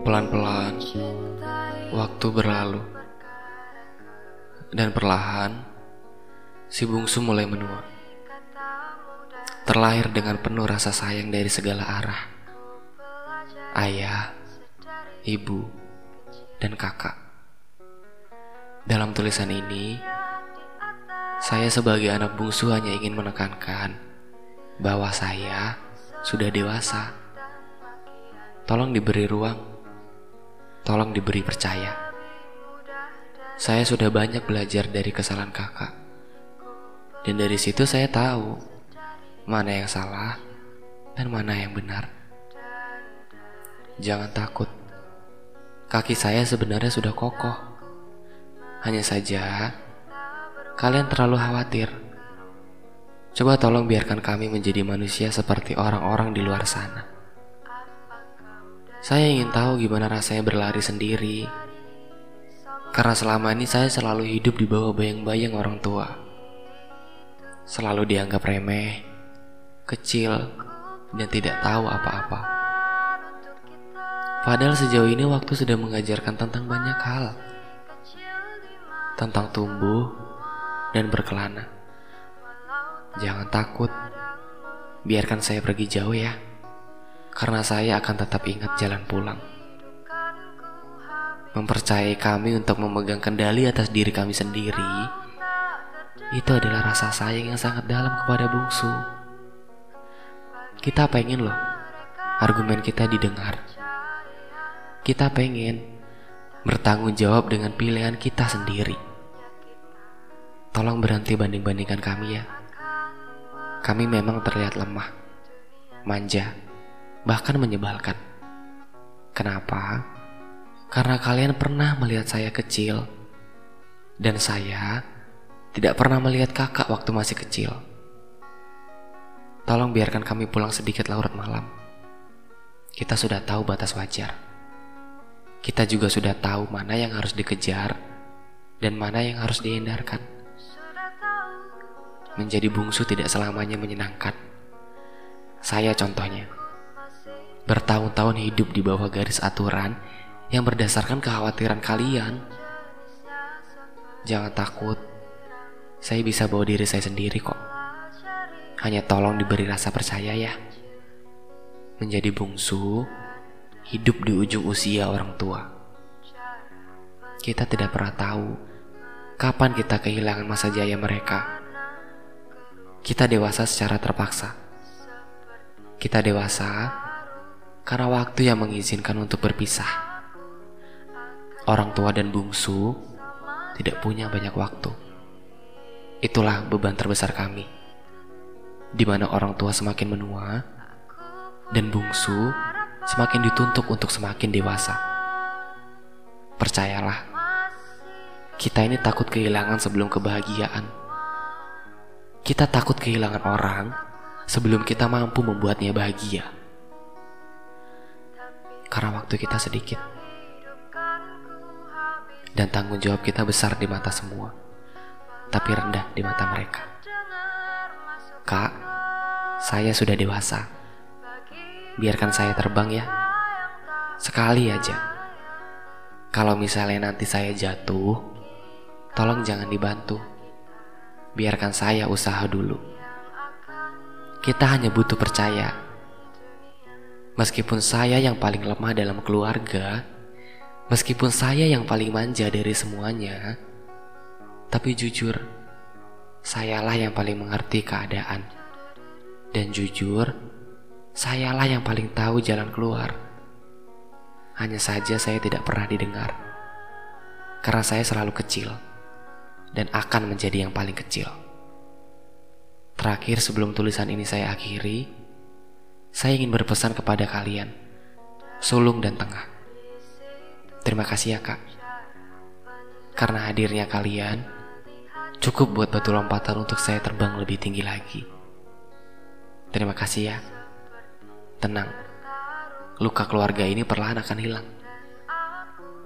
Pelan-pelan, waktu berlalu. Dan perlahan, si bungsu mulai menua. Terlahir dengan penuh rasa sayang dari segala arah. Ayah, ibu, dan kakak. Dalam tulisan ini, saya sebagai anak bungsu hanya ingin menekankan bahwa saya sudah dewasa. Tolong diberi ruang. Tolong diberi percaya. Saya sudah banyak belajar dari kesalahan kakak. Dan dari situ saya tahu mana yang salah dan mana yang benar. Jangan takut. Kaki saya sebenarnya sudah kokoh. Hanya saja kalian terlalu khawatir. Coba tolong biarkan kami menjadi manusia seperti orang-orang di luar sana. Saya ingin tahu gimana rasanya berlari sendiri. Karena selama ini saya selalu hidup di bawah bayang-bayang orang tua. Selalu dianggap remeh, kecil, dan tidak tahu apa-apa. Padahal sejauh ini waktu sudah mengajarkan tentang banyak hal. Tentang tumbuh dan berkelana. Jangan takut. Biarkan saya pergi jauh ya. Karena saya akan tetap ingat jalan pulang. Mempercayai kami untuk memegang kendali atas diri kami sendiri. Itu adalah rasa sayang yang sangat dalam kepada bungsu. Kita pengen loh argumen kita didengar. Kita pengen bertanggung jawab dengan pilihan kita sendiri. Tolong berhenti banding-bandingkan kami ya. Kami memang terlihat lemah, manja, bahkan menyebalkan. Kenapa? Karena kalian pernah melihat saya kecil, dan saya tidak pernah melihat kakak waktu masih kecil. Tolong biarkan kami pulang sedikit larut malam. Kita sudah tahu batas wajar. Kita juga sudah tahu mana yang harus dikejar dan mana yang harus dihindarkan. Menjadi bungsu tidak selamanya menyenangkan. Saya contohnya. Bertahun-tahun hidup di bawah garis aturan yang berdasarkan kekhawatiran kalian. Jangan takut. Saya bisa bawa diri saya sendiri kok. Hanya tolong diberi rasa percaya ya. Menjadi bungsu, hidup di ujung usia orang tua. Kita tidak pernah tahu kapan kita kehilangan masa jaya mereka. Kita dewasa secara terpaksa. Kita dewasa karena waktu yang mengizinkan untuk berpisah. Orang tua dan bungsu tidak punya banyak waktu. Itulah beban terbesar kami. Di mana orang tua semakin menua dan bungsu semakin dituntut untuk semakin dewasa. Percayalah, kita ini takut kehilangan sebelum kebahagiaan. Kita takut kehilangan orang sebelum kita mampu membuatnya bahagia. Karena waktu kita sedikit. Dan tanggung jawab kita besar di mata semua. Tapi rendah di mata mereka. Kak, saya sudah dewasa. Biarkan saya terbang ya. Sekali aja. Kalau misalnya nanti saya jatuh, tolong jangan dibantu. Biarkan saya usaha dulu. Kita hanya butuh percaya. Meskipun saya yang paling lemah dalam keluarga, meskipun saya yang paling manja dari semuanya, tapi jujur, sayalah yang paling mengerti keadaan. Dan jujur, sayalah yang paling tahu jalan keluar. Hanya saja saya tidak pernah didengar. Karena saya selalu kecil dan akan menjadi yang paling kecil. Terakhir sebelum tulisan ini saya akhiri, saya ingin berpesan kepada kalian, sulung dan tengah. Terima kasih ya kak. Karena hadirnya kalian, cukup buat batu lompatan untuk saya terbang lebih tinggi lagi. Terima kasih ya. Tenang, luka keluarga ini perlahan akan hilang.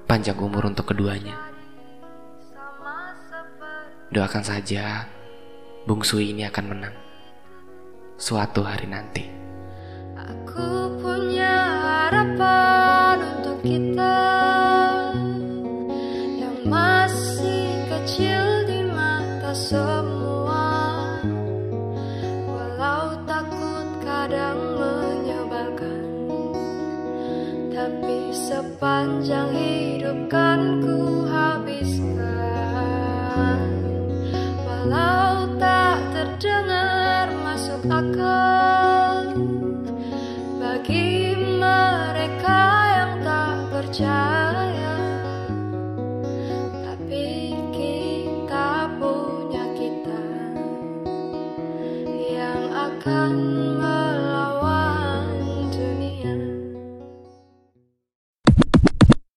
Panjang umur untuk keduanya. Doakan saja, bungsu ini akan menang. suatu hari nanti. Aku punya harapan untuk kita yang masih kecil di mata semua. Walau takut kadang menyebalkan, tapi sepanjang hidup kan ku habiskan. masuk akal bagi mereka yang tak percaya, tapi kita punya kita yang akan.